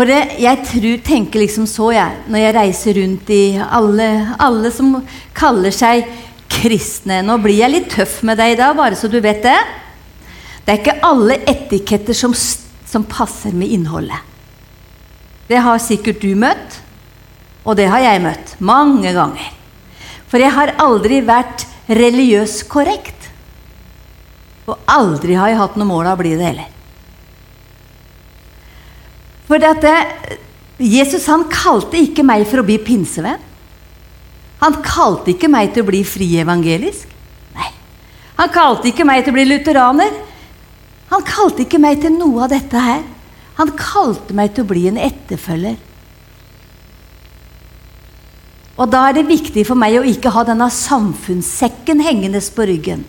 For det, jeg tror, tenker liksom så, jeg, når jeg reiser rundt i alle, alle som kaller seg kristne Nå blir jeg litt tøff med deg i dag, bare så du vet det. Det er ikke alle etiketter som, som passer med innholdet. Det har sikkert du møtt, og det har jeg møtt mange ganger. For jeg har aldri vært religiøs korrekt. Og aldri har jeg hatt noe mål av å bli det heller. For det, Jesus han kalte ikke meg for å bli pinsevenn. Han kalte ikke meg til å bli frievangelisk. Nei. Han kalte ikke meg til å bli lutheraner. Han kalte ikke meg til noe av dette her. Han kalte meg til å bli en etterfølger. Og da er det viktig for meg å ikke ha denne samfunnssekken hengende på ryggen,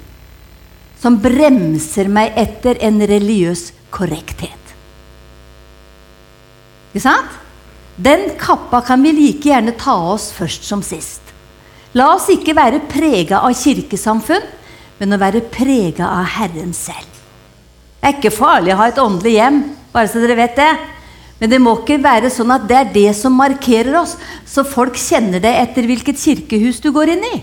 som bremser meg etter en religiøs korrekthet. Ikke sant? Den kappa kan vi like gjerne ta oss først som sist. La oss ikke være prega av kirkesamfunn, men å være prega av Herren selv. Det er ikke farlig å ha et åndelig hjem, bare så dere vet det. Men det må ikke være sånn at det er det som markerer oss, så folk kjenner det etter hvilket kirkehus du går inn i.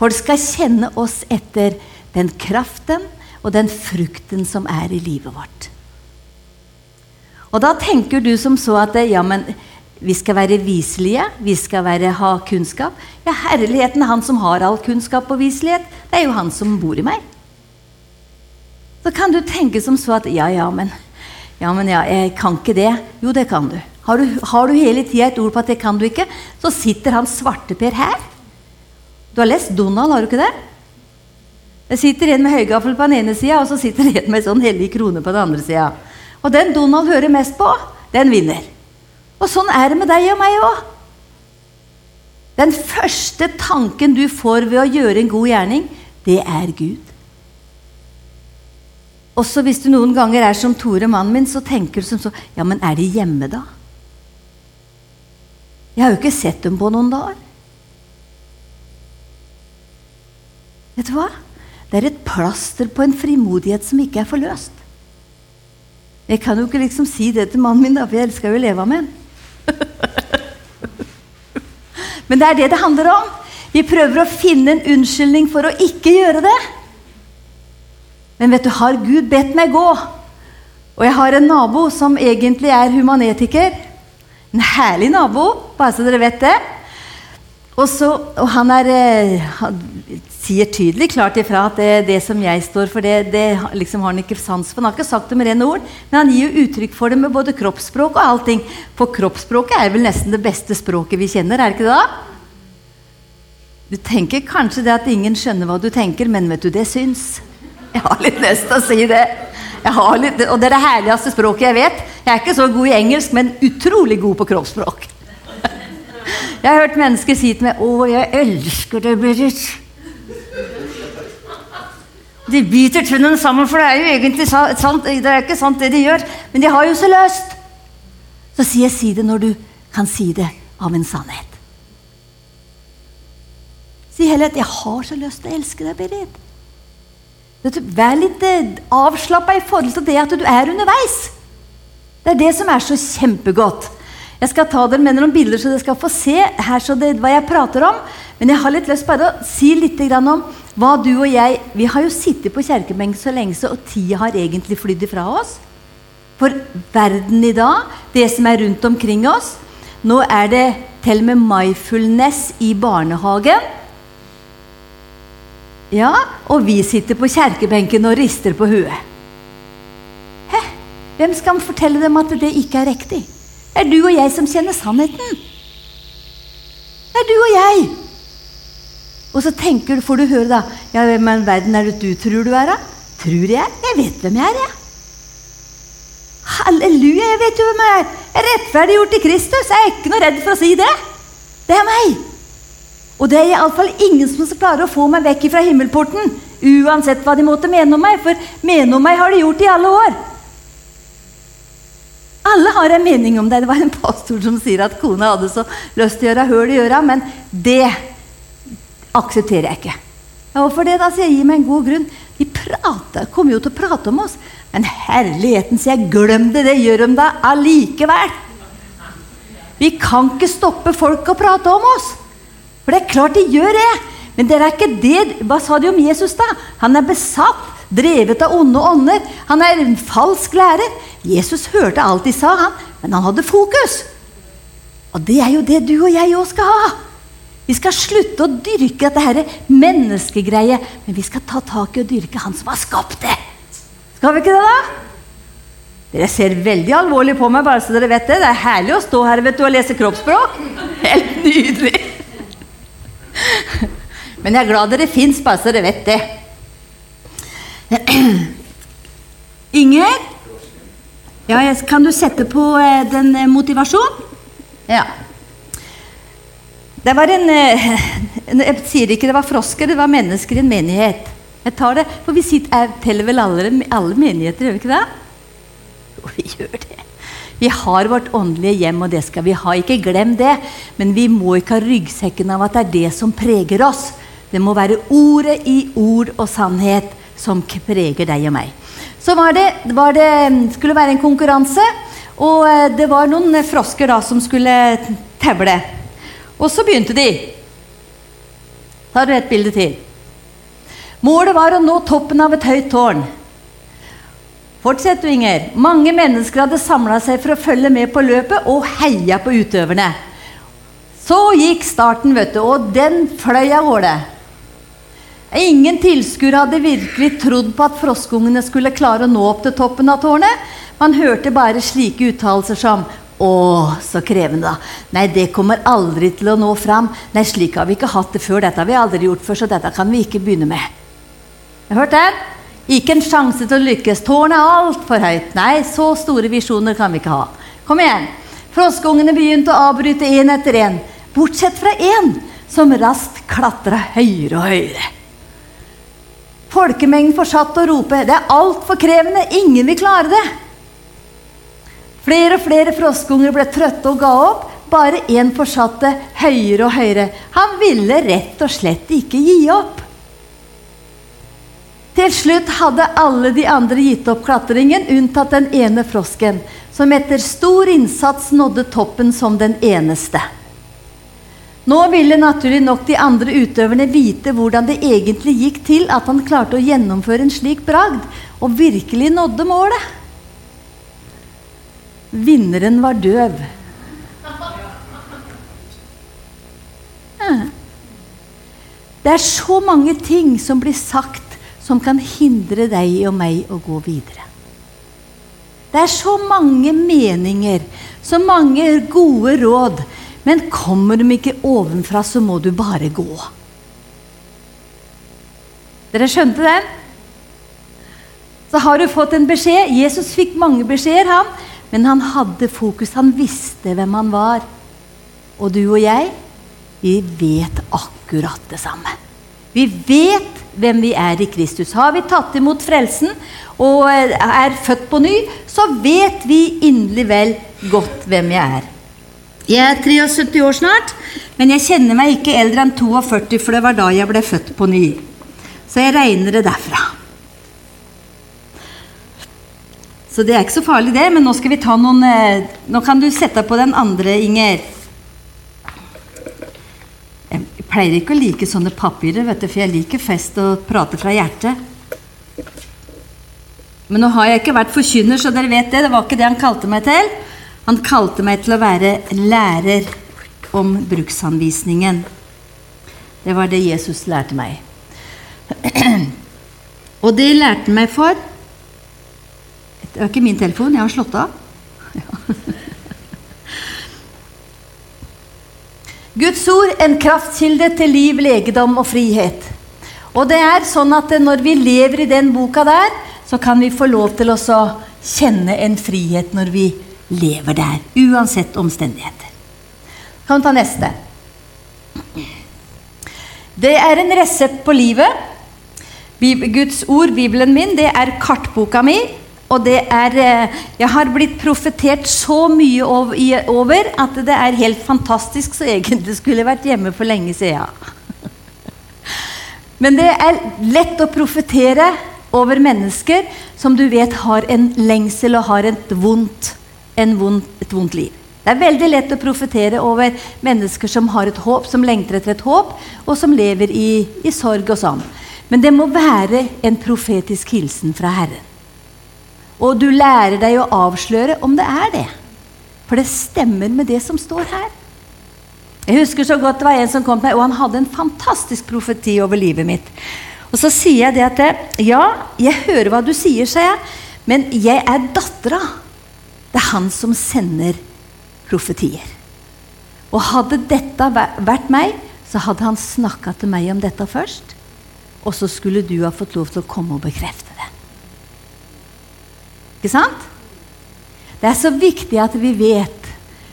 Folk skal kjenne oss etter den kraften og den frukten som er i livet vårt. Og da tenker du som så at ja, men vi skal være viselige, vi skal være, ha kunnskap. Ja, herligheten, han som har all kunnskap og viselighet, det er jo han som bor i meg. Så kan du tenke som så at ja, ja, men ja, men ja, jeg kan ikke det. Jo, det kan du. Har du, har du hele tida et ord på at det kan du ikke, så sitter han svarteper her. Du har lest Donald, har du ikke det? Det sitter en med høygaffel på den ene sida, og så sitter en med sånn hellig krone på den andre sida. Og den Donald hører mest på, den vinner. Og sånn er det med deg og meg òg. Den første tanken du får ved å gjøre en god gjerning, det er Gud. Også hvis du noen ganger er som Tore, mannen min, så tenker du som så Ja, men er de hjemme, da? Jeg har jo ikke sett dem på noen dager. Vet du hva? Det er et plaster på en frimodighet som ikke er forløst. Jeg kan jo ikke liksom si det til mannen min, da, for jeg skal jo leve med ham. Men det er det det handler om. Vi prøver å finne en unnskyldning for å ikke gjøre det. Men vet du, har Gud bedt meg gå? Og jeg har en nabo som egentlig er humanetiker. En herlig nabo, bare så dere vet det. Og, så, og han, er, eh, han sier tydelig klart ifra at det, det som jeg står for, det, det liksom har han ikke sans for. Han har ikke sagt det med rene ord, men han gir jo uttrykk for det med både kroppsspråk og allting. For kroppsspråket er vel nesten det beste språket vi kjenner, er det ikke det? da? Du tenker kanskje det at ingen skjønner hva du tenker, men vet du, det syns. Jeg har litt lyst til å si det. Litt, og det er det herligste språket jeg vet. Jeg er ikke så god i engelsk, men utrolig god på kroppsspråk. Jeg har hørt mennesker si til meg 'Å, jeg elsker deg, Berit'. De biter tennene sammen, for det er jo egentlig sant, det er ikke sant, det de gjør. Men de har jo så løst. Så sier jeg 'si det når du kan si det av en sannhet'. Si heller at 'jeg har så lyst til å elske deg, Berit'. Vær litt eh, avslappa i forhold til det at du er underveis. Det er det som er så kjempegodt. Jeg skal ta dere med noen bilder, så dere skal få se her så det, hva jeg prater om. Men jeg har litt lyst bare å si litt om hva du og jeg Vi har jo sittet på kjerkebenken så lenge, så, og tida har egentlig flydd ifra oss. For verden i dag, det som er rundt omkring oss Nå er det til og med mindfulness i barnehagen. Ja, og vi sitter på kjerkebenken og rister på huet. Hæ? Hvem skal fortelle dem at det ikke er riktig? Det er du og jeg som kjenner sannheten. Det er du og jeg. Og så tenker du, får du høre, da Ja, i verden er det du tror du er, da? Tror jeg? Jeg vet hvem jeg er, jeg. Halleluja, jeg vet jo hvem jeg er. Jeg er rettferdiggjort i Kristus. Jeg er ikke noe redd for å si det. Det er meg. Og det er iallfall ingen som skal klare å få meg vekk fra himmelporten. Uansett hva de måtte mene om meg, for mene om meg har de gjort i alle år. Alle har en mening om det. Det var en pastor som sier at kona hadde så lyst til å gjøre høl i øra, men det aksepterer jeg ikke. Hvorfor det? da, sier jeg. Gi meg en god grunn. De prater, kommer jo til å prate om oss. Men herligheten sier, jeg. glem det, det gjør de da allikevel. Vi kan ikke stoppe folk å prate om oss. For det er klart de gjør det. Men det er ikke det Hva sa de om Jesus, da? Han er besatt, drevet av onde ånder. Han er en falsk lærer. Jesus hørte alt de sa, han, men han hadde fokus. Og det er jo det du og jeg òg skal ha. Vi skal slutte å dyrke dette her menneskegreie, men vi skal ta tak i å dyrke Han som har skapt det. Skal vi ikke det, da? Dere ser veldig alvorlig på meg, bare så dere vet det. Det er herlig å stå her vet du, og lese kroppsspråk. Helt nydelig. Men jeg er glad dere fins, bare så dere vet det. Inger? Ja, kan du sette på eh, den motivasjonen? Ja. Det var en Jeg sier ikke det var frosker, det var mennesker i en menighet. Jeg tar det, for vi sitter, teller vel alle, alle menigheter, gjør vi ikke det? Jo, vi gjør det. Vi har vårt åndelige hjem, og det skal vi ha. Ikke glem det. Men vi må ikke ha ryggsekken av at det er det som preger oss. Det må være ordet i ord og sannhet som preger deg og meg. Så var det, var det skulle være en konkurranse, og eh, det var noen frosker da som skulle tevle. Og så begynte de. Da har du et bilde til? Målet var å nå toppen av et høyt tårn. Fortsett Inger. Mange mennesker hadde samla seg for å følge med på løpet og heia på utøverne. Så gikk starten, vet du, og den fløy av gårde. Ingen tilskuere hadde virkelig trodd på at froskungene skulle klare å nå opp til toppen av tårnet. Man hørte bare slike uttalelser som å, så krevende, da. Nei, det kommer aldri til å nå fram. Nei, slik har vi ikke hatt det før. Dette har vi aldri gjort før, så dette kan vi ikke begynne med. Har hørt den? Ikke en sjanse til å lykkes. Tårnet er altfor høyt. Nei, så store visjoner kan vi ikke ha. Kom igjen. Froskungene begynte å avbryte én etter én, bortsett fra én som raskt klatra høyere og høyere. Folkemengden fortsatte å rope 'Det er altfor krevende. Ingen vil klare det'. Flere og flere froskunger ble trøtte og ga opp. Bare én fortsatte høyere og høyere. Han ville rett og slett ikke gi opp. Til slutt hadde alle de andre gitt opp klatringen, unntatt den ene frosken, som etter stor innsats nådde toppen som den eneste. Nå ville naturlig nok de andre utøverne vite hvordan det egentlig gikk til at han klarte å gjennomføre en slik bragd, og virkelig nådde målet. Vinneren var døv. Det er så mange ting som blir sagt som kan hindre deg og meg å gå videre. Det er så mange meninger, så mange gode råd. Men kommer de ikke ovenfra, så må du bare gå. Dere skjønte den? Så har du fått en beskjed. Jesus fikk mange beskjeder, han. Men han hadde fokus. Han visste hvem han var. Og du og jeg, vi vet akkurat det samme. Vi vet hvem vi er i Kristus. Har vi tatt imot frelsen og er født på ny, så vet vi inderlig vel godt hvem jeg er. Jeg er 73 år snart, men jeg kjenner meg ikke eldre enn 42, for det var da jeg ble født på ny. Så jeg regner det derfra. Så det er ikke så farlig, det. Men nå skal vi ta noen eh, Nå kan du sette på den andre, Inger Jeg pleier ikke å like sånne papirer, vet du, for jeg liker fest og prate fra hjertet. Men nå har jeg ikke vært forkynner, så dere vet det. Det var ikke det han kalte meg til. Han kalte meg til å være lærer om bruksanvisningen. Det var det Jesus lærte meg. Og det lærte han meg for Det var ikke min telefon, jeg har slått av. Guds ord en kraftkilde til liv, legedom og frihet. Og det er sånn at når vi lever i den boka der, så kan vi få lov til å kjenne en frihet når vi lever der. Uansett omstendigheter. Kan vi ta neste? Det er en resept på livet. Guds ord, Bibelen min, det er kartboka mi. Og det er eh, Jeg har blitt profetert så mye over at det er helt fantastisk, så egentlig skulle jeg vært hjemme for lenge siden. Men det er lett å profetere over mennesker som du vet har en lengsel og har et vondt, vondt, et vondt liv. Det er veldig lett å profetere over mennesker som har et håp, som lengter etter et håp, og som lever i, i sorg og sånn. Men det må være en profetisk hilsen fra Herren. Og du lærer deg å avsløre om det er det. For det stemmer med det som står her. Jeg husker så godt det var en som kom til meg, og han hadde en fantastisk profeti over livet mitt. Og så sier jeg det at Ja, jeg hører hva du sier, sa jeg, men jeg er dattera. Det er han som sender profetier. Og hadde dette vært meg, så hadde han snakka til meg om dette først. Og så skulle du ha fått lov til å komme og bekrefte det. Ikke sant? Det er så viktig at vi vet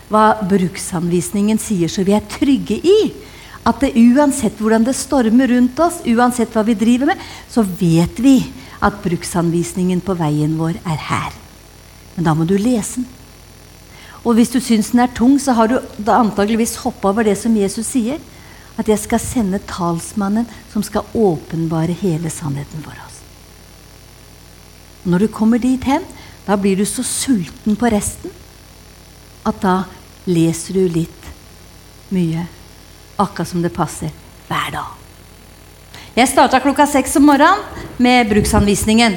hva bruksanvisningen sier, så vi er trygge i at det, uansett hvordan det stormer rundt oss, uansett hva vi driver med, så vet vi at bruksanvisningen på veien vår er her. Men da må du lese den. Og hvis du syns den er tung, så har du antageligvis hoppa over det som Jesus sier. At jeg skal sende talsmannen som skal åpenbare hele sannheten for oss. Når du kommer dit hen, da blir du så sulten på resten at da leser du litt mye, akkurat som det passer, hver dag. Jeg starta klokka seks om morgenen med bruksanvisningen.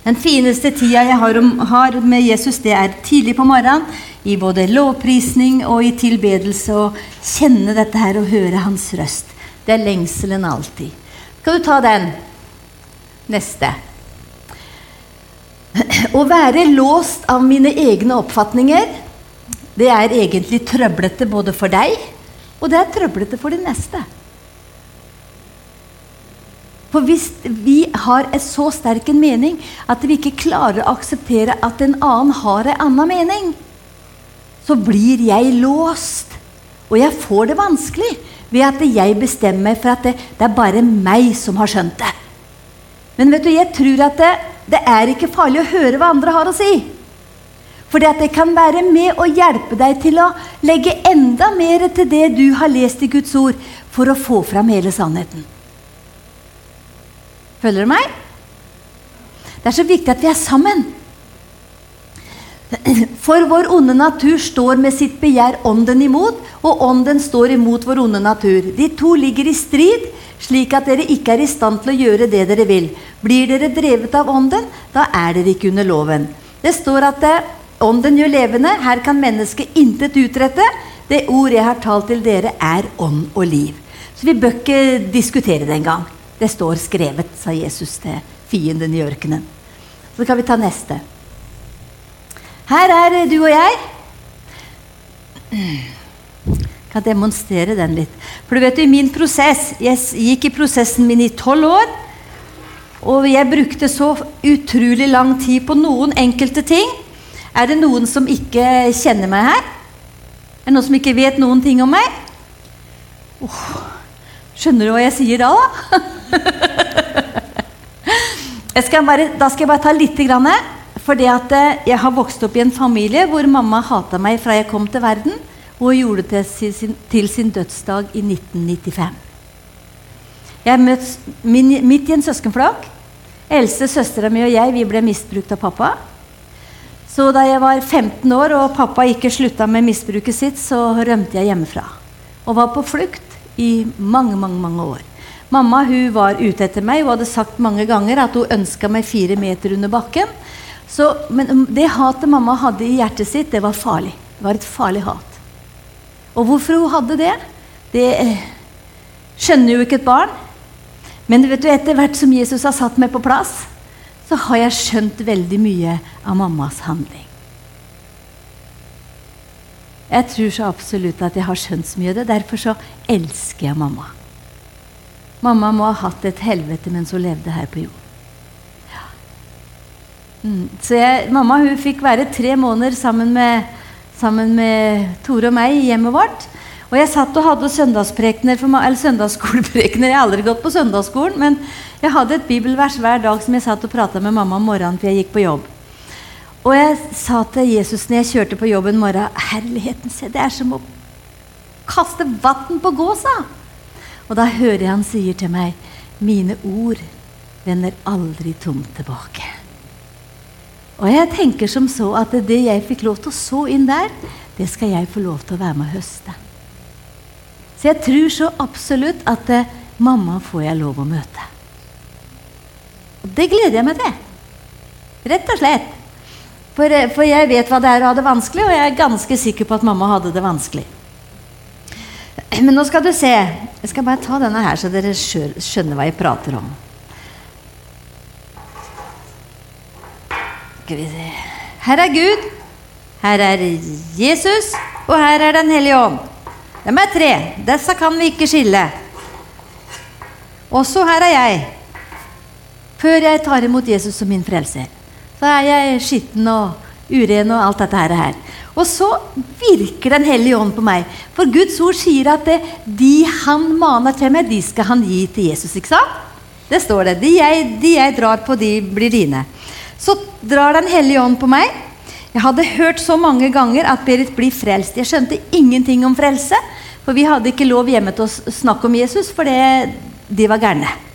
Den fineste tida jeg har, har, med Jesus, det er tidlig på morgenen. I både lovprisning og i tilbedelse. Å kjenne dette her og høre hans røst. Det er lengselen alltid. Skal du ta den? Neste. Å være låst av mine egne oppfatninger, det er egentlig trøblete både for deg, og det er trøblete for de neste. For hvis vi har en så sterk en mening at vi ikke klarer å akseptere at en annen har en annen mening, så blir jeg låst. Og jeg får det vanskelig ved at jeg bestemmer meg for at det, det er bare meg som har skjønt det. Men vet du, jeg tror at det, det er ikke farlig å høre hva andre har å si. For det kan være med å hjelpe deg til å legge enda mer til det du har lest i Guds ord, for å få fram hele sannheten. Følger du meg? Det er så viktig at vi er sammen. For vår onde natur står med sitt begjær ånden imot, og ånden står imot vår onde natur. De to ligger i strid, slik at dere ikke er i stand til å gjøre det dere vil. Blir dere drevet av ånden, da er dere ikke under loven. Det står at eh, ånden gjør levende. Her kan mennesket intet utrette. Det ord jeg har talt til dere, er ånd og liv. Så vi bør ikke diskutere det engang. Det står skrevet, sa Jesus til fienden i ørkenen. Så kan vi ta neste. Her er du og jeg. Jeg kan demonstrere den litt. For du vet i min prosess Jeg gikk i prosessen min i tolv år. Og jeg brukte så utrolig lang tid på noen enkelte ting. Er det noen som ikke kjenner meg her? Er det noen som ikke vet noen ting om meg? Oh, skjønner du hva jeg sier da? da? skal bare, da skal jeg bare ta litt. Grann, at eh, jeg har vokst opp i en familie hvor mamma hata meg fra jeg kom til verden, og gjorde det til sin, til sin dødsdag i 1995. Jeg er min, midt i en søskenflokk. Eldste søstera mi og jeg vi ble misbrukt av pappa. Så da jeg var 15 år og pappa ikke slutta med misbruket sitt, så rømte jeg hjemmefra. Og var på flukt i mange, mange, mange år. Mamma hun var ute etter meg. Hun hadde sagt mange ganger at hun ønska meg fire meter under bakken. Så, men det hatet mamma hadde i hjertet sitt, det var farlig. Det var et farlig hat. Og hvorfor hun hadde det, det eh, skjønner jo ikke et barn. Men vet du, etter hvert som Jesus har satt meg på plass, så har jeg skjønt veldig mye av mammas handling. Jeg tror så absolutt at jeg har skjønt så mye av det. Derfor så elsker jeg mamma. Mamma må ha hatt et helvete mens hun levde her på jord. Mm. Så jeg, mamma hun fikk være tre måneder sammen med, sammen med Tore og meg i hjemmet vårt. Og jeg satt og hadde søndagsprekener eller søndagsskoleprekener. Jeg har aldri gått på søndagsskolen, men jeg hadde et bibelvers hver dag som jeg satt og prata med mamma om morgenen før jeg gikk på jobb. Og jeg sa til Jesus når jeg kjørte på jobben morgen Herligheten, se, det er som å kaste vann på gåsa. Og da hører jeg han sier til meg, 'Mine ord vender aldri tomt tilbake. Og jeg tenker som så at det jeg fikk lov til å så inn der, det skal jeg få lov til å være med å høste. Så jeg tror så absolutt at eh, mamma får jeg lov å møte. Og det gleder jeg meg til. Rett og slett. For, eh, for jeg vet hva det er å ha det vanskelig, og jeg er ganske sikker på at mamma hadde det vanskelig. Men nå skal du se. Jeg skal bare ta denne her, så dere skjønner hva jeg prater om. Her er Gud, her er Jesus, og her er Den hellige ånd. De er tre. Disse kan vi ikke skille. Også her er jeg. Før jeg tar imot Jesus som min frelser, så er jeg skitten og uren og alt dette her. Og så virker Den hellige ånd på meg. For Guds ord sier at det, de han maner til meg, de skal han gi til Jesus. ikke sant? Det står det. De jeg, de jeg drar på, de blir dine. Så drar Den hellige ånd på meg. Jeg hadde hørt så mange ganger at Berit blir frelst. Jeg skjønte ingenting om frelse, for vi hadde ikke lov hjemme til å snakke om Jesus, for det, de var gærne.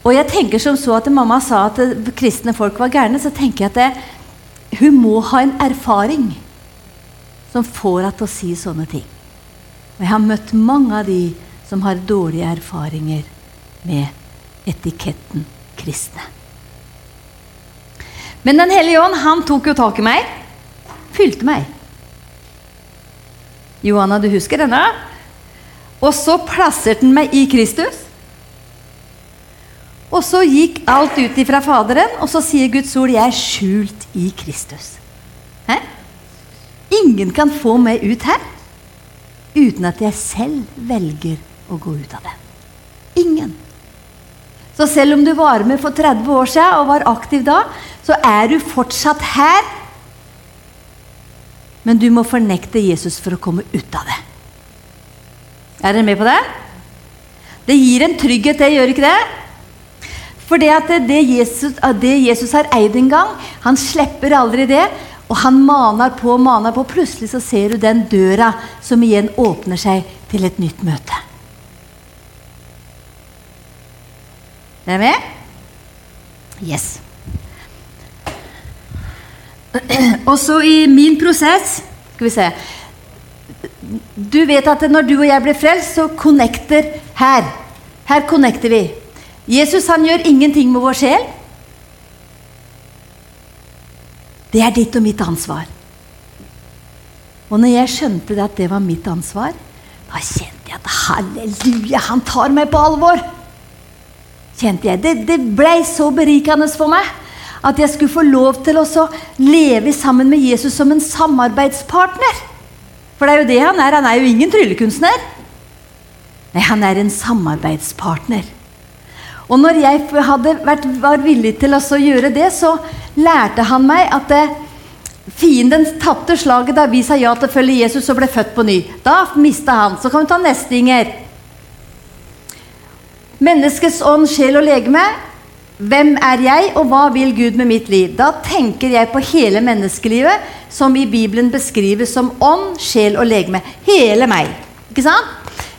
Og jeg tenker som så at Mamma sa at kristne folk var gærne. Så tenker jeg at det, hun må ha en erfaring som får henne til å si sånne ting. Og jeg har møtt mange av de som har dårlige erfaringer med etiketten kristne. Men Den hellige ånd han tok jo tak i meg, fylte meg. Johanna, du husker denne? Og så plasserte han meg i Kristus. Og så gikk alt ut ifra Faderen, og så sier Guds ord 'Jeg er skjult i Kristus'. Hæ? Ingen kan få meg ut her uten at jeg selv velger å gå ut av det. Ingen. Så selv om du var med for 30 år siden og var aktiv da, så er du fortsatt her. Men du må fornekte Jesus for å komme ut av det. Er dere med på det? Det gir en trygghet, det gjør ikke det? For det det Jesus, det Jesus har eid en gang, han slipper aldri det. Og han maner på og maner på. Plutselig så ser du den døra som igjen åpner seg til et nytt møte. Er dere med? Yes. Og så i min prosess Skal vi se Du vet at når du og jeg blir frelst, så connecter her. Her connecter vi. Jesus han gjør ingenting med vår sjel. Det er ditt og mitt ansvar. Og når jeg skjønte det at det var mitt ansvar, da kjente jeg at halleluja, han tar meg på alvor. Kjente jeg. Det, det ble så berikende for meg. At jeg skulle få lov til å leve sammen med Jesus som en samarbeidspartner. For det er jo det han er. Han er jo ingen tryllekunstner. Nei, han er en samarbeidspartner. Og når jeg vært, var villig til å gjøre det, så lærte han meg at det, fienden tapte slaget da vi sa ja til å følge Jesus og ble født på ny. Da mista han. Så kan vi ta neste, Inger. Menneskets ånd, sjel og legeme hvem er jeg, og hva vil Gud med mitt liv? Da tenker jeg på hele menneskelivet, som i Bibelen beskrives som ånd, sjel og legeme. Hele meg. Ikke sant?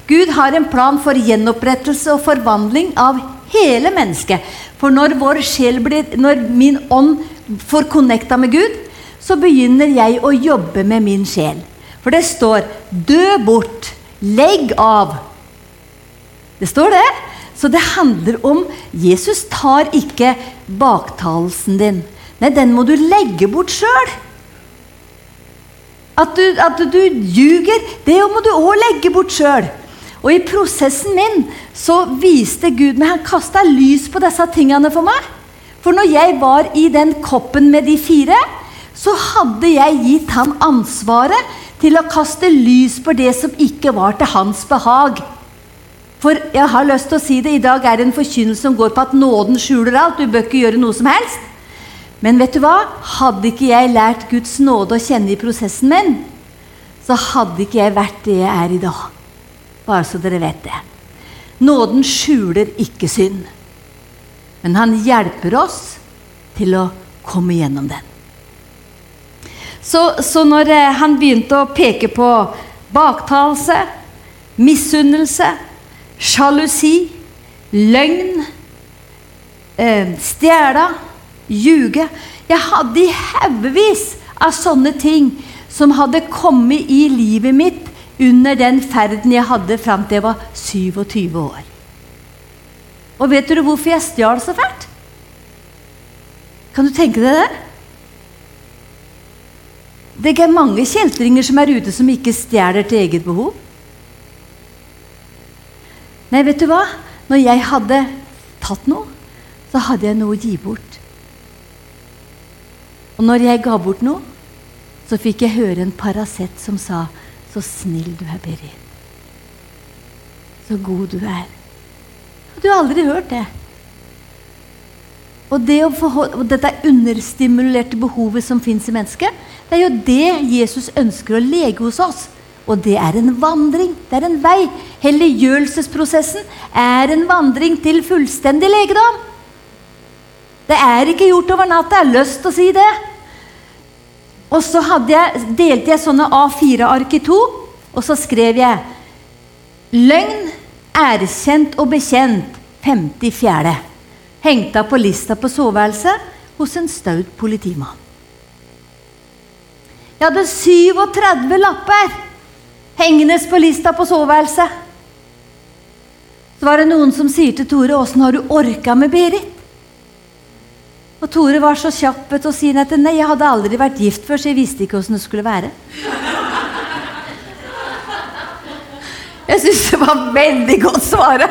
Gud har en plan for gjenopprettelse og forvandling av hele mennesket. For når, vår sjel blir, når min ånd får connecta med Gud, så begynner jeg å jobbe med min sjel. For det står 'dø bort', 'legg av'. Det står det. Så det handler om Jesus tar ikke baktalelsen din. Nei, den må du legge bort sjøl. At du, du ljuger, det må du òg legge bort sjøl. Og i prosessen min så viste Gud meg Han kasta lys på disse tingene for meg. For når jeg var i den koppen med de fire, så hadde jeg gitt han ansvaret til å kaste lys på det som ikke var til hans behag. For jeg har lyst til å si det, i dag er det en forkynnelse som går på at nåden skjuler alt. Du bør ikke gjøre noe som helst. Men vet du hva? Hadde ikke jeg lært Guds nåde å kjenne i prosessen min, så hadde ikke jeg vært det jeg er i dag. Bare så dere vet det. Nåden skjuler ikke synd. Men han hjelper oss til å komme gjennom den. Så, så når eh, han begynte å peke på baktalelse, misunnelse sjalusi, løgn, eh, stjele, ljuge. Jeg hadde haugevis av sånne ting som hadde kommet i livet mitt under den ferden jeg hadde fram til jeg var 27 år. Og vet dere hvorfor jeg stjal så fælt? Kan du tenke deg det? Det er mange kjeltringer som er ute som ikke stjeler til eget behov. Nei, vet du hva? Når jeg hadde tatt noe, så hadde jeg noe å gi bort. Og når jeg ga bort noe, så fikk jeg høre en Paracet som sa 'Så snill du er, Berit'. Så god du er. Du har aldri hørt det. Og, det og dette understimulerte behovet som fins i mennesket, det er jo det Jesus ønsker å lege hos oss. Og det er en vandring. Det er en vei. Helliggjørelsesprosessen er en vandring til fullstendig legedom. Det er ikke gjort over natta. Jeg har lyst til å si det. Og så jeg, delte jeg sånne A4-ark i to, og så skrev jeg Løgn, erkjent og bekjent, 54. Hengt av på lista på soveværelset hos en staut politimann. Jeg hadde 37 lapper hengende på lista på soveværelset. Så var det noen som sier til Tore 'Åssen har du orka med Berit?' Og Tore var så kjapp til å si at nei, jeg hadde aldri vært gift før, så jeg visste ikke åssen det skulle være. Jeg syns det var veldig godt svara.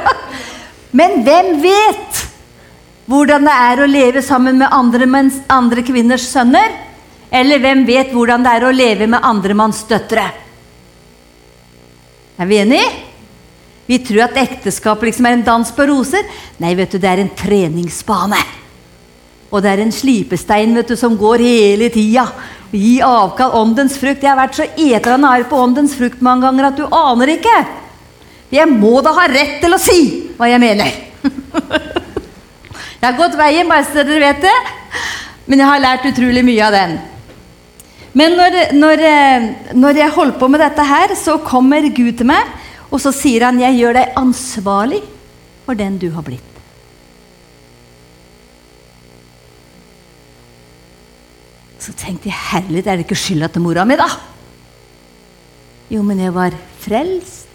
Men hvem vet hvordan det er å leve sammen med andre, andre kvinners sønner? Eller hvem vet hvordan det er å leve med andremanns døtre? Er vi enige? Vi tror at ekteskap liksom er en dans på roser. Nei, vet du, det er en treningsbane. Og det er en slipestein vet du, som går hele tida. Gi avkall åndens frukt. Jeg har vært så etende arr på åndens frukt mange ganger at du aner ikke. Jeg må da ha rett til å si hva jeg mener. jeg har gått veien, bare så dere vet det. Men jeg har lært utrolig mye av den. Men når, når, når jeg holder på med dette her, så kommer Gud til meg, og så sier han 'Jeg gjør deg ansvarlig for den du har blitt'. Så tenkte jeg herlig, er det ikke skylda til mora mi, da? Jo, men jeg var frelst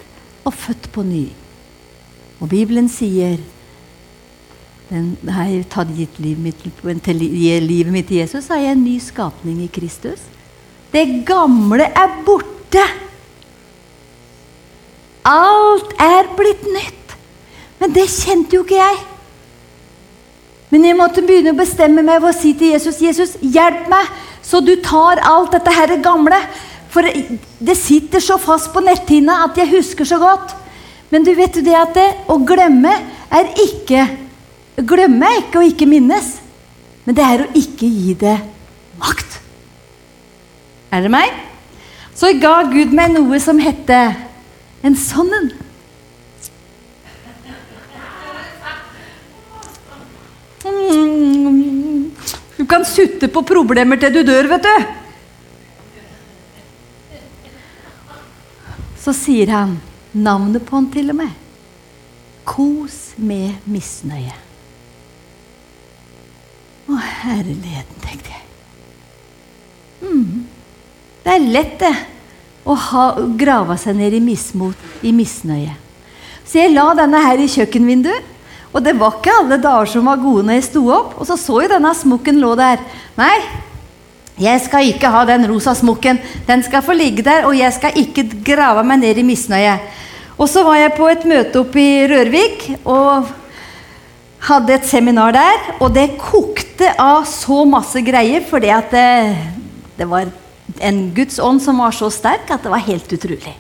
og født på ny. Og Bibelen sier den, har jeg tatt gitt livet mitt, til, livet mitt til Jesus, er jeg en ny skapning i Kristus. Det gamle er borte. Alt er blitt nytt. Men det kjente jo ikke jeg. Men jeg måtte begynne å bestemme meg ved å si til Jesus Jesus, hjelp meg, så du tar alt dette her gamle. For det sitter så fast på netthinna at jeg husker så godt. Men du vet jo det at det, å glemme er ikke Glemme er ikke å ikke minnes, men det er å ikke gi det makt. Er det meg? Så ga Gud meg noe som hette en sånn en. Du kan sutte på problemer til du dør, vet du. Så sier han navnet på han til og med. Kos med misnøye. Å, herligheten, tenkte jeg. Mm. Det er lett det, å ha, grave seg ned i mismot, i misnøye. Så jeg la denne her i kjøkkenvinduet. Og det var ikke alle dager som var gode når jeg sto opp. Og så så jeg denne smokken lå der. Nei, jeg skal ikke ha den rosa smokken. Den skal få ligge der, og jeg skal ikke grave meg ned i misnøye. Og så var jeg på et møte oppe i Rørvik og hadde et seminar der. Og det kokte av så masse greier fordi at det, det var en Guds ånd som var så sterk at det var helt utrolig.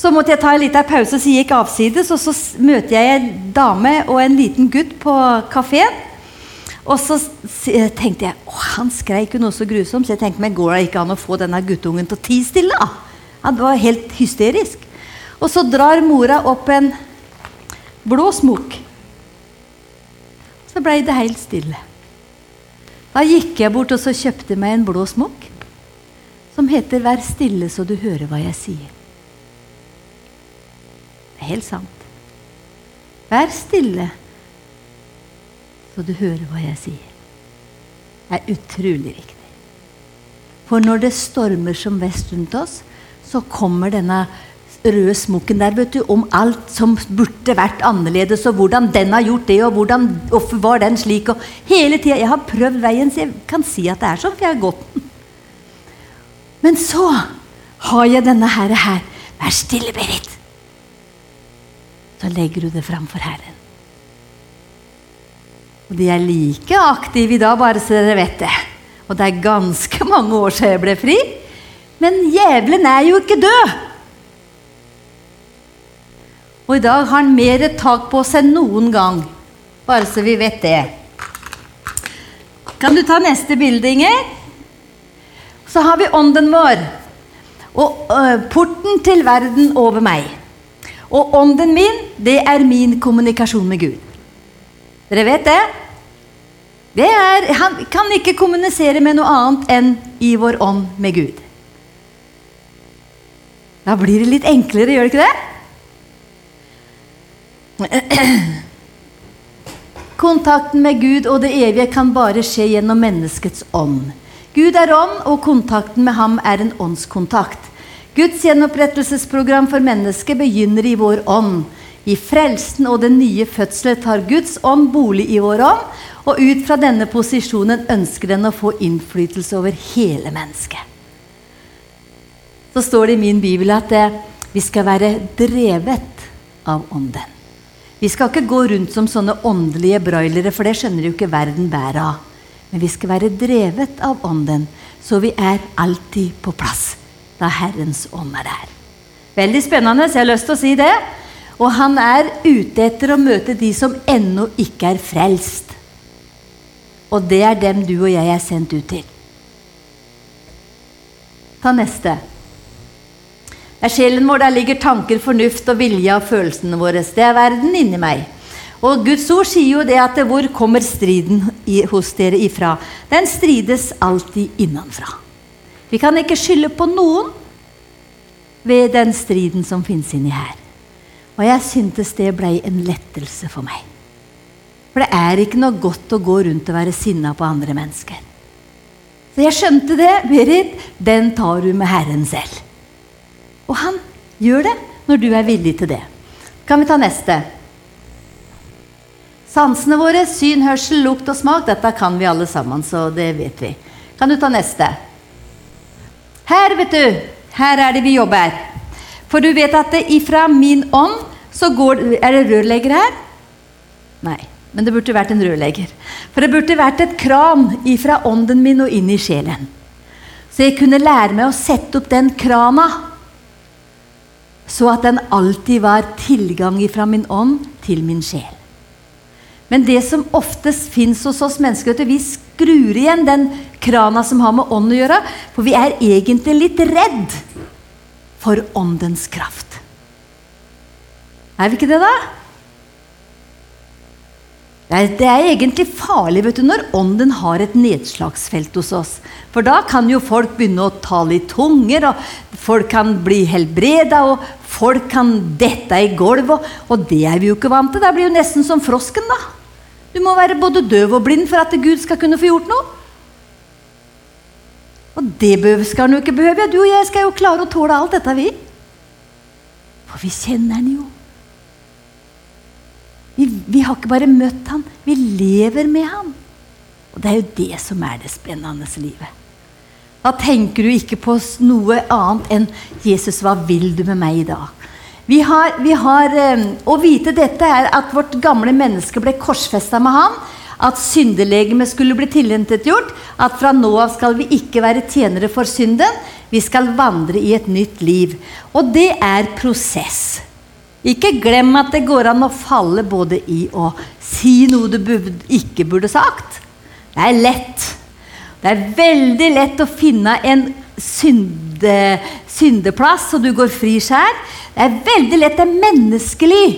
Så måtte jeg ta en liten pause, så jeg gikk avsides, og så møter jeg en dame og en liten gutt på kafeen. Og så tenkte jeg å, han skreik jo noe så grusomt, så jeg tenkte meg, går det ikke an å få denne guttungen til å tie stille? Han var helt hysterisk. Og så drar mora opp en blå smokk. Så blei det helt stille. Da gikk jeg bort og så kjøpte meg en blå smokk som heter 'Vær stille så du hører hva jeg sier'. Helt sant. Vær stille så du hører hva jeg sier. Det er utrolig viktig. For når det stormer som vest rundt oss, så kommer denne røde smokken der vet du, om alt som burde vært annerledes, og hvordan den har gjort det, og hvordan, hvorfor var den slik. og hele tida, Jeg har prøvd veien, så jeg kan si at det er sånn, for jeg har gått den. Men så har jeg denne herre her. Vær stille, Berit. Så legger du det framfor Herren. Og de er like aktive i dag, bare så dere vet det. Og det er ganske mange år siden jeg ble fri. Men djevelen er jo ikke død. Og i dag har han mer tak på oss enn noen gang. Bare så vi vet det. Kan du ta neste bilde, Inger? Så har vi ånden vår. Og øh, porten til verden over meg. Og ånden min, det er min kommunikasjon med Gud. Dere vet det? det er, han kan ikke kommunisere med noe annet enn i vår ånd med Gud. Da blir det litt enklere, gjør det ikke det? Kontakten med Gud og det evige kan bare skje gjennom menneskets ånd. Gud er ånd, og kontakten med ham er en åndskontakt. Guds gjenopprettelsesprogram for mennesket begynner i vår ånd. I frelsen og den nye fødselen tar Guds ånd bolig i vår ånd, og ut fra denne posisjonen ønsker den å få innflytelse over hele mennesket. Så står det i min bibel at eh, vi skal være drevet av ånden. Vi skal ikke gå rundt som sånne åndelige broilere, for det skjønner jo ikke verden bæret av. Men vi skal være drevet av Ånden, så vi er alltid på plass da Herrens ånd er der. Veldig spennende, så jeg har lyst til å si det. Og han er ute etter å møte de som ennå ikke er frelst. Og det er dem du og jeg er sendt ut til. Ta neste. Det er sjelen vår, der ligger tanker, fornuft og vilje av følelsene våre. Det er verden inni meg. Og Guds ord sier jo det at hvor kommer striden i, hos dere ifra? Den strides alltid innenfra. Vi kan ikke skylde på noen ved den striden som finnes inni her. Og jeg syntes det ble en lettelse for meg. For det er ikke noe godt å gå rundt og være sinna på andre mennesker. Så jeg skjønte det. Berit, den tar du med Herren selv. Og han gjør det når du er villig til det. Kan vi ta neste? Sansene våre, syn, hørsel, lukt og smak, dette kan vi alle sammen, så det vet vi. Kan du ta neste? Her, vet du. Her er det vi jobber. For du vet at det ifra min ånd så går Er det rørlegger her? Nei. Men det burde vært en rørlegger. For det burde vært et kran ifra ånden min og inn i sjelen. Så jeg kunne lære meg å sette opp den krana så at den alltid var tilgang ifra min ånd til min sjel. Men det som oftest fins hos oss mennesker, er at vi skrur igjen den krana som har med ånd å gjøre, for vi er egentlig litt redd for åndens kraft. Er vi ikke det, da? Det er egentlig farlig vet du, når ånden har et nedslagsfelt hos oss. For da kan jo folk begynne å tale i tunger, og folk kan bli helbreda, og folk kan dette i gulvet. Og det er vi jo ikke vant til. Det blir jo nesten som frosken, da. Du må være både døv og blind for at Gud skal kunne få gjort noe. Og det skal han jo ikke behøve. Du og jeg skal jo klare å tåle alt dette, vi. For vi kjenner han jo. Vi, vi, har ikke bare møtt han, vi lever med han. Og det er jo det som er det spennende livet. Da tenker du ikke på noe annet enn 'Jesus, hva vil du med meg i dag?' Vi har, vi har, ehm, Å vite dette er at vårt gamle menneske ble korsfesta med han. At syndelegemet skulle bli tilintetgjort. At fra nå av skal vi ikke være tjenere for synden. Vi skal vandre i et nytt liv. Og det er prosess. Ikke glem at det går an å falle både i å si noe du ikke burde sagt. Det er lett. Det er veldig lett å finne en synde, syndeplass, så du går fri skjær. Det er veldig lett. Det er menneskelig.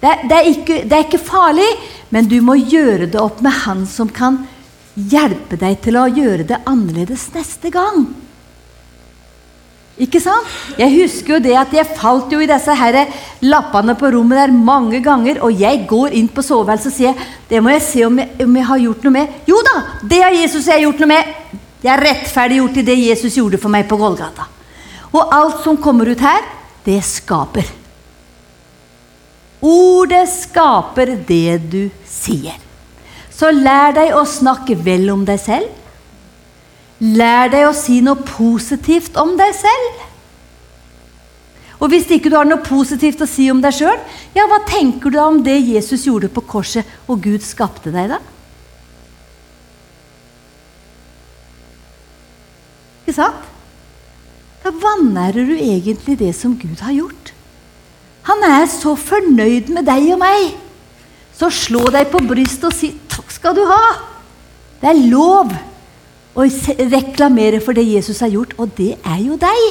Det er, det, er ikke, det er ikke farlig, men du må gjøre det opp med Han som kan hjelpe deg til å gjøre det annerledes neste gang. Ikke sant? Jeg husker jo det at jeg falt jo i disse her lappene på rommet der mange ganger. Og jeg går inn på soveværelset og sier det må jeg se om jeg, om jeg har gjort noe med. Jo da, det har Jesus jeg gjort noe med. Jeg er rettferdiggjort i det Jesus gjorde for meg på Golgata. Og alt som kommer ut her, det skaper. Ordet skaper det du sier. Så lær deg å snakke vel om deg selv. Lær deg å si noe positivt om deg selv. Og hvis ikke du har noe positivt å si om deg sjøl, ja, hva tenker du om det Jesus gjorde på korset, og Gud skapte deg, da? Sant? Da vanærer du egentlig det som Gud har gjort. Han er så fornøyd med deg og meg. Så slå deg på brystet og si 'takk skal du ha'. Det er lov å reklamere for det Jesus har gjort, og det er jo deg.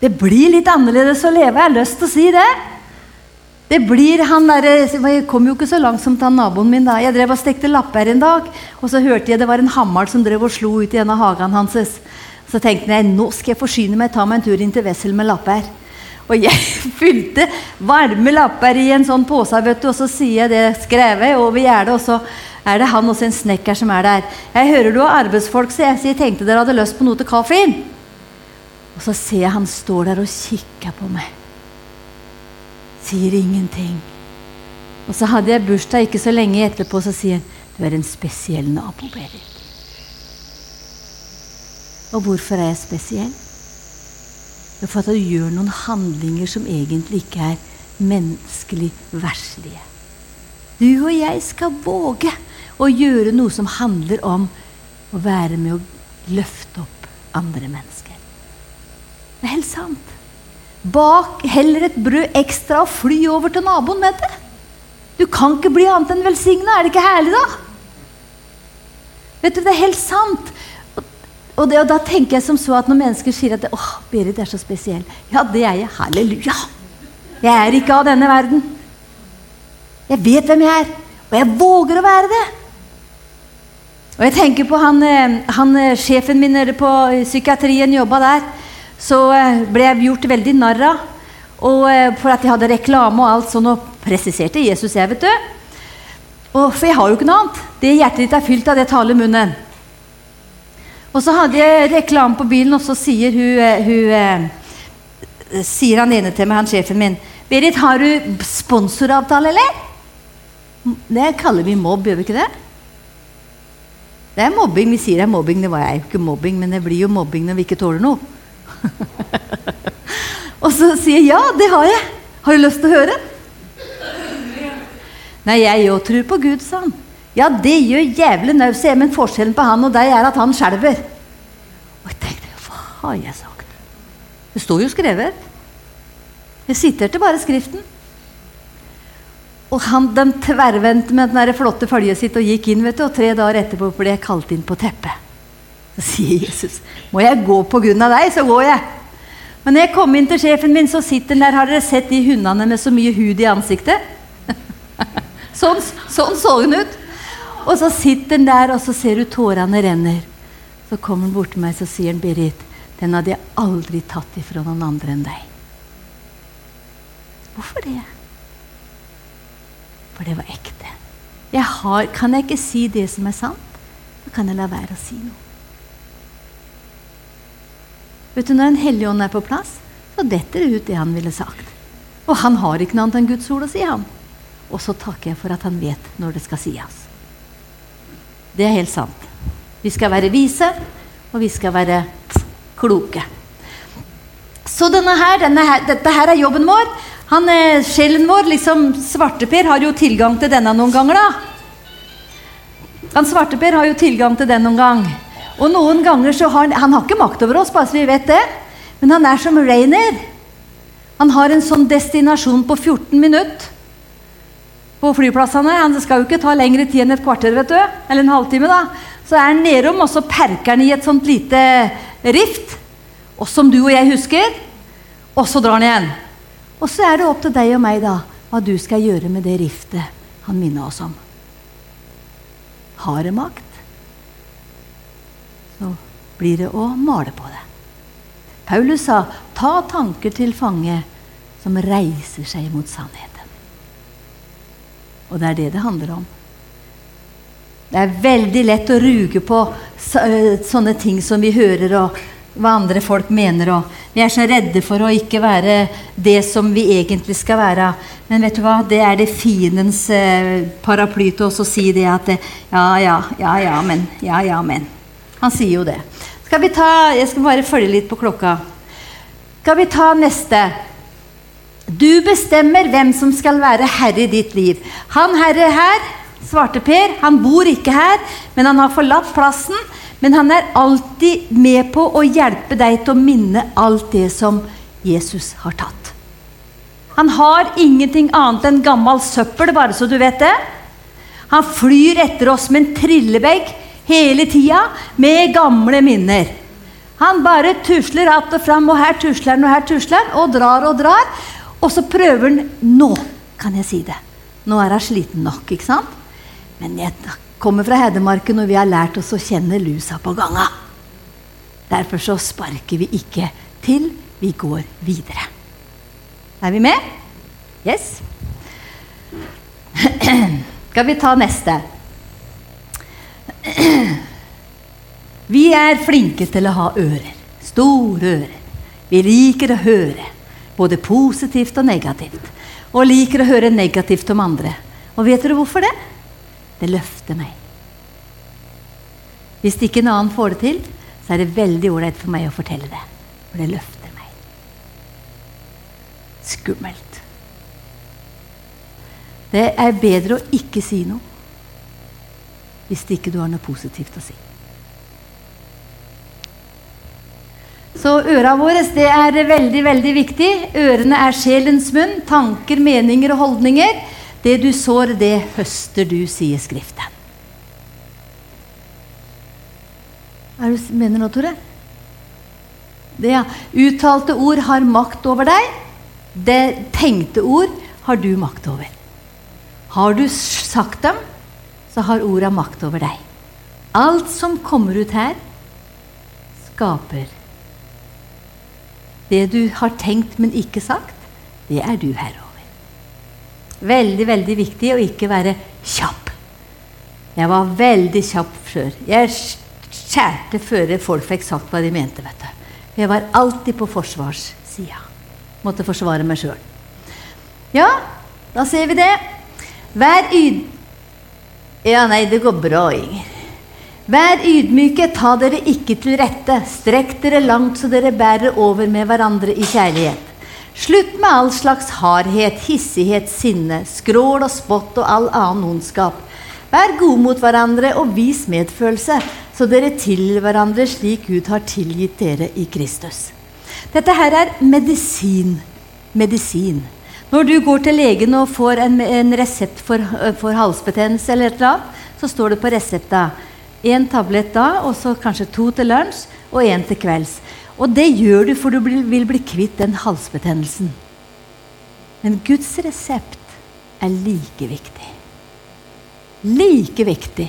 Det blir litt annerledes å leve. Jeg har lyst til å si det. Det blir han der, Jeg kom jo ikke så langt som til naboen min. da. Jeg drev og stekte lapper en dag, og så hørte jeg det var en hammer som drev og slo ut i en av hagen hans. Så tenkte jeg nå skal jeg forsyne meg, ta meg en tur inn til Wessel med lapper. Og jeg fylte varme lapper i en sånn pose, vet du, og så sier jeg det skrevet over gjerdet, og så er det han og en snekker som er der. Jeg hører du har arbeidsfolk, så jeg sier, tenkte dere hadde lyst på noe til kaffen? Og så ser jeg han står der og kikker på meg. Sier ingenting. Og så hadde jeg bursdag ikke så lenge etterpå, så sier han du er en spesiell nabo, Berit. Og hvorfor er jeg spesiell? Det er for at du gjør noen handlinger som egentlig ikke er menneskelig verslige. Du og jeg skal våge å gjøre noe som handler om å være med å løfte opp andre mennesker. Det er helt sant. Bak heller et brød ekstra og fly over til naboen med det. Du kan ikke bli annet enn velsigna. Er det ikke herlig, da? Vet du, Det er helt sant. Og, det, og, da tenker jeg som så at når mennesker sier at åh, Berit er så spesiell Ja, det er jeg. Halleluja. Jeg er ikke av denne verden. Jeg vet hvem jeg er, og jeg våger å være det. Og jeg tenker på han, eh, han eh, sjefen min på psykiatrien jobba der. Så eh, ble jeg gjort veldig narr av. For at jeg hadde reklame og alt sånn, og presiserte Jesus jeg, vet du. Og, for jeg har jo ikke noe annet. Det hjertet ditt er fylt av, det taler munnen. Og så hadde jeg reklame på bilen, og så sier hun, hun sier han ene til meg, han sjefen min Berit, har du sponsoravtale, eller? Det kaller vi mobb, gjør vi ikke det? Det er mobbing. Vi sier det er mobbing. Det var jeg ikke mobbing, men det blir jo mobbing når vi ikke tåler noe. og så sier jeg ja, det har jeg. Har du lyst til å høre? Nei, jeg òg tror på Gud, sa han. Ja, det gjør jævlig nau, men forskjellen på han og deg er at han skjelver. Og jeg tenkte, hva har jeg sagt? Det står jo skrevet. Jeg siterte bare Skriften. Og han, den tverrvendte med det flotte følget sitt og gikk inn. vet du, Og tre dager etterpå ble jeg kalt inn på teppet. Så sier Jesus, 'Må jeg gå av deg, så går jeg.' Men når jeg kom inn til sjefen min, så sitter han der. Har dere sett de hundene med så mye hud i ansiktet? sånn, sånn så hun ut. Og så sitter han der, og så ser du tårene renner. Så kommer han bort til meg så sier han, 'Berit, den hadde jeg aldri tatt ifra noen andre enn deg.' Hvorfor det? For det var ekte. Jeg har, kan jeg ikke si det som er sant, så kan jeg la være å si noe. Vet du, Når en hellig ånd er på plass, så detter det ut det han ville sagt. Og han har ikke noe annet enn Guds ord å si, han. Og så takker jeg for at han vet når det skal sies. Det er helt sant. Vi skal være vise, og vi skal være kloke. Så denne her, denne her, dette her er jobben vår. Han, eh, Sjelen vår, liksom Svarteper, har jo tilgang til denne noen ganger, da. Han Svarteper har jo tilgang til den noen gang. Og noen ganger så har han, han har ikke makt over oss, bare så vi vet det. Men han er som Rainer. Han har en sånn destinasjon på 14 minutter på flyplassene. Han skal jo ikke ta lengre tid enn et kvarter, vet du. Eller en halvtime, da. Så er han nedom, og så perker han i et sånt lite rift. Og som du og jeg husker. Og så drar han igjen. Og så er det opp til deg og meg da, hva du skal gjøre med det riftet han minner oss om. Har det makt? Blir det å male på det. Paulus sa 'ta tanker til fange som reiser seg mot sannheten'. Og det er det det handler om. Det er veldig lett å ruge på sånne ting som vi hører, og hva andre folk mener. Og vi er så redde for å ikke være det som vi egentlig skal være. Men vet du hva? det er det fiendens paraply til oss å si det at ja, ja, ja, ja, men. Ja, ja, men. Han sier jo det. Skal vi ta, Jeg skal bare følge litt på klokka. Skal vi ta neste? Du bestemmer hvem som skal være herre i ditt liv. Han herre her svarte Per. Han bor ikke her, men han har forlatt plassen. Men han er alltid med på å hjelpe deg til å minne alt det som Jesus har tatt. Han har ingenting annet enn gammel søppel, bare så du vet det. Han flyr etter oss med en trillebegg hele tida med gamle minner. Han bare tusler att og fram, og her tusler han, og her tusler han, og drar og drar. Og så prøver han Nå kan jeg si det. Nå er hun sliten nok, ikke sant? Men jeg kommer fra Hedmarken, og vi har lært oss å kjenne lusa på ganga. Derfor så sparker vi ikke til, vi går videre. Er vi med? Yes? Skal vi ta neste? Vi er flinke til å ha ører. Store ører. Vi liker å høre, både positivt og negativt. Og liker å høre negativt om andre. Og vet dere hvorfor det? Det løfter meg. Hvis ikke en annen får det til, så er det veldig ålreit for meg å fortelle det. For det løfter meg. Skummelt. Det er bedre å ikke si noe hvis ikke du har noe positivt å si. Så øra våre det er veldig veldig viktig. Ørene er sjelens munn. Tanker, meninger og holdninger. Det du sår, det høster du, sier Skriften. Hva er du mener nå, Tore? Det, ja. Uttalte ord har makt over deg. Det tenkte ord har du makt over. Har du sagt dem, så har orda makt over deg. Alt som kommer ut her, skaper. Det du har tenkt, men ikke sagt, det er du herre over. Veldig, veldig viktig å ikke være kjapp. Jeg var veldig kjapp før. Jeg skjærte før folk fikk sagt hva de mente. vet du. Jeg var alltid på forsvarssida. Måtte forsvare meg sjøl. Ja, da ser vi det. Vær yd... Ja, nei, det går bra, Inger. Vær ydmyke, ta dere ikke til rette. Strekk dere langt så dere bærer over med hverandre i kjærlighet. Slutt med all slags hardhet, hissighet, sinne, skrål og spott og all annen ondskap. Vær gode mot hverandre og vis medfølelse, så dere tilgir hverandre slik Gud har tilgitt dere i Kristus. Dette her er medisin. Medisin. Når du går til legen og får en, en resept for, for halsbetennelse, eller et eller annet, så står det på resepta én tablett da, og så kanskje to til lunsj og én til kvelds. Og det gjør du for du vil bli kvitt den halsbetennelsen. Men Guds resept er like viktig. Like viktig.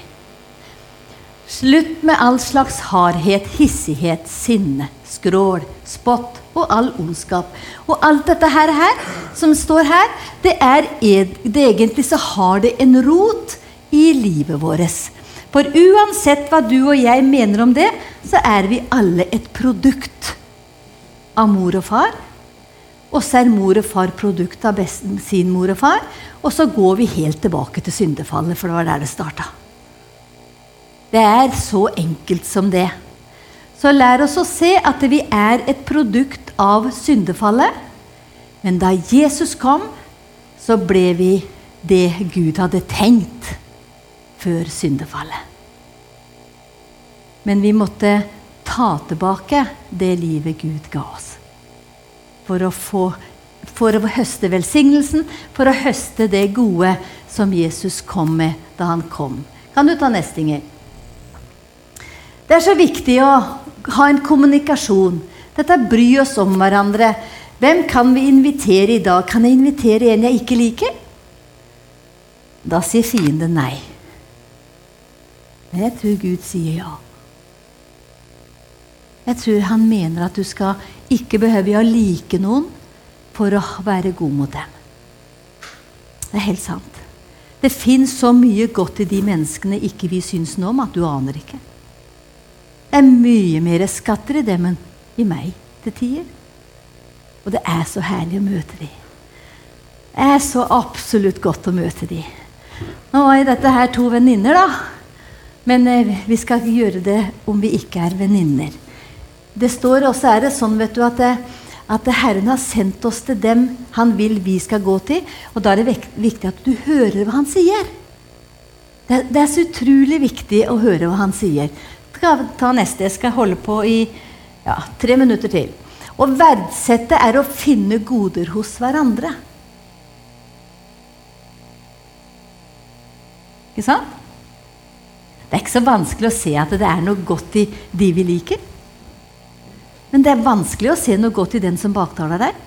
Slutt med all slags hardhet, hissighet, sinne, skrål, spott og all ondskap. Og alt dette her, her som står her, det er det egentlig så har det en rot i livet vårt. For uansett hva du og jeg mener om det, så er vi alle et produkt av mor og far. Og så er mor og far produkt av sin mor og far. Og så går vi helt tilbake til syndefallet, for det var der det starta. Det er så enkelt som det. Så lær oss å se at vi er et produkt av syndefallet. Men da Jesus kom, så ble vi det Gud hadde tenkt før syndefallet. Men vi måtte ta tilbake det livet Gud ga oss. For å, få, for å høste velsignelsen, for å høste det gode som Jesus kom med da han kom. Kan du ta neste, Inger? Det er så viktig å ha en kommunikasjon. Dette bry oss om hverandre. Hvem kan vi invitere i dag? Kan jeg invitere en jeg ikke liker? Da sier fienden nei. Men jeg tror Gud sier ja. Jeg tror han mener at du skal ikke behøve å like noen for å være god mot dem. Det er helt sant. Det fins så mye godt i de menneskene ikke vi syns noe om, at du aner ikke. Det er mye mer skatter i dem enn i meg til tider. Og det er så herlig å møte dem. Det er så absolutt godt å møte dem. Nå er dette her to venninner, da. Men eh, vi skal ikke gjøre det om vi ikke er venninner. Det står også er det sånn vet du, at, at Herren har sendt oss til dem han vil vi skal gå til. Og da er det viktig at du hører hva han sier. Det, det er så utrolig viktig å høre hva han sier. Skal ta neste. Jeg skal holde på i ja, tre minutter til. Å verdsette er å finne goder hos hverandre. Ikke sant? Det er ikke så vanskelig å se at det er noe godt i de vi liker. Men det er vanskelig å se noe godt i den som baktaler deg.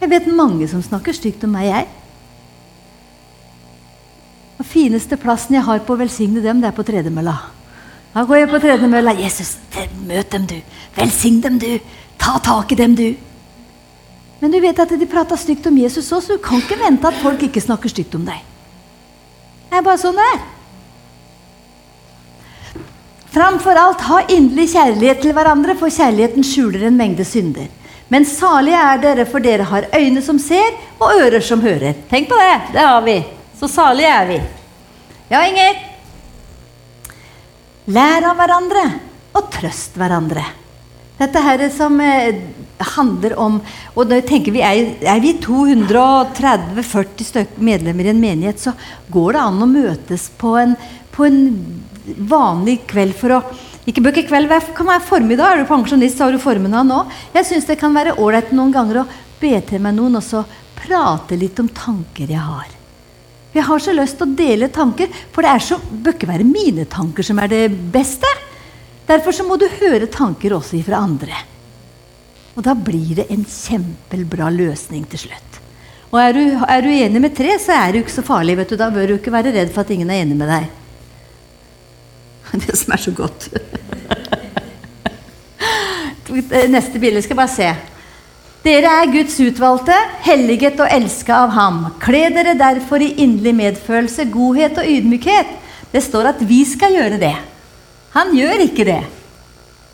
Jeg vet mange som snakker stygt om meg, jeg. Den fineste plassen jeg har på å velsigne dem, det er på tredemølla. Da går jeg på tredemølla. 'Jesus, møt dem, du. Velsign dem, du. Ta tak i dem, du.' Men du vet at de prata stygt om Jesus òg, så du kan ikke vente at folk ikke snakker stygt om deg. Det er bare sånn det er. Framfor alt ha inderlig kjærlighet til hverandre, for kjærligheten skjuler en mengde synder. Men salige er dere, for dere har øyne som ser, og ører som hører. Tenk på det! Det har vi. Så salige er vi. Ja, Inger? Lær av hverandre, og trøst hverandre. Dette her som eh, handler om Og da tenker vi, er, vi 230-40 medlemmer i en menighet, så går det an å møtes på en, på en vanlig kveld for å ikke ikke kveld, kan være formiddag. Er du pensjonist, så har du formiddag nå. Jeg syns det kan være ålreit noen ganger å be til meg noen og så prate litt om tanker jeg har. Jeg har så lyst til å dele tanker, for det er så, bør ikke være mine tanker som er det beste. Derfor så må du høre tanker også fra andre. Og da blir det en kjempebra løsning til slutt. Og er du, er du enig med tre, så er det jo ikke så farlig. vet du. Da bør du ikke være redd for at ingen er enig med deg. Det som er så godt. Neste bilde skal jeg bare se. Dere er Guds utvalgte, helliget og elska av ham. Kle dere derfor i inderlig medfølelse, godhet og ydmykhet. Det står at vi skal gjøre det. Han gjør ikke det.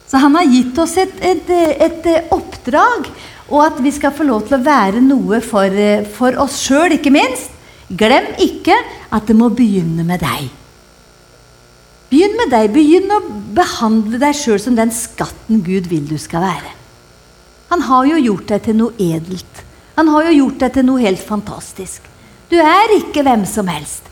Så han har gitt oss et, et, et, et oppdrag, og at vi skal få lov til å være noe for, for oss sjøl, ikke minst. Glem ikke at det må begynne med deg. Begynn med deg. Begynn å behandle deg sjøl som den skatten Gud vil du skal være. Han har jo gjort deg til noe edelt. Han har jo gjort deg til noe helt fantastisk. Du er ikke hvem som helst.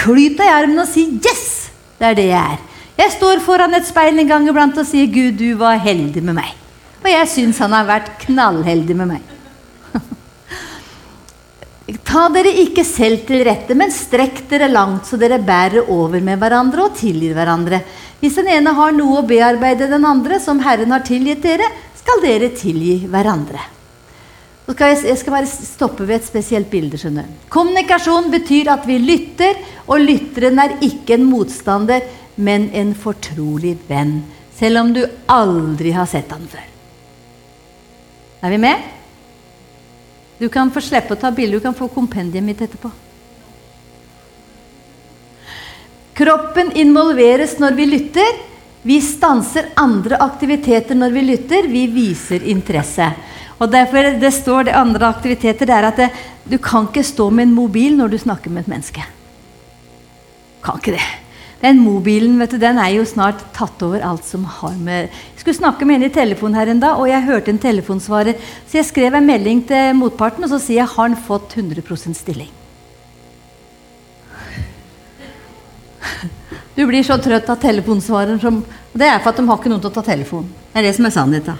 Klyp deg i armen og si 'yes'. Det er det jeg er. Jeg står foran et speil en gang iblant og sier 'Gud, du var heldig med meg'. Og jeg syns han har vært knallheldig med meg. Ta dere ikke selv til rette, men strekk dere langt, så dere bærer over med hverandre og tilgir hverandre. Hvis den ene har noe å bearbeide den andre, som Herren har tilgitt dere, skal dere tilgi hverandre. Skal jeg, skal bare stoppe ved et spesielt bilde. skjønner Kommunikasjon betyr at vi lytter, og lytteren er ikke en motstander, men en fortrolig venn. Selv om du aldri har sett han før. Er vi med? Du kan få slippe å ta bilde, du kan få kompendiet mitt etterpå. Kroppen involveres når vi lytter. Vi stanser andre aktiviteter når vi lytter. Vi viser interesse. Og derfor det står det andre aktiviteter det er at det, du kan ikke stå med en mobil når du snakker med et menneske. Kan ikke det. Den mobilen vet du, den er jo snart tatt over alt som har med Jeg skulle snakke med en i telefonen her en dag, og jeg hørte en telefonsvarer. Så jeg skrev en melding til motparten, og så sier jeg har han fått 100% stilling. Du blir så trøtt av telefonsvareren som Det er for at de har ikke noen til å ta telefonen. Det er det som er sannheten.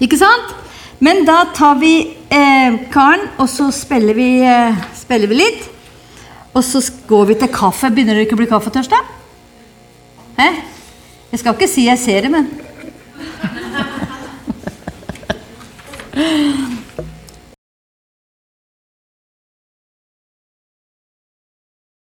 Ikke sant? Men da tar vi eh, karen, og så spiller vi, eh, spiller vi litt. Og så går vi til kaffe. Begynner dere ikke å bli kaffetørste? Hæ? Jeg skal ikke si jeg ser det, men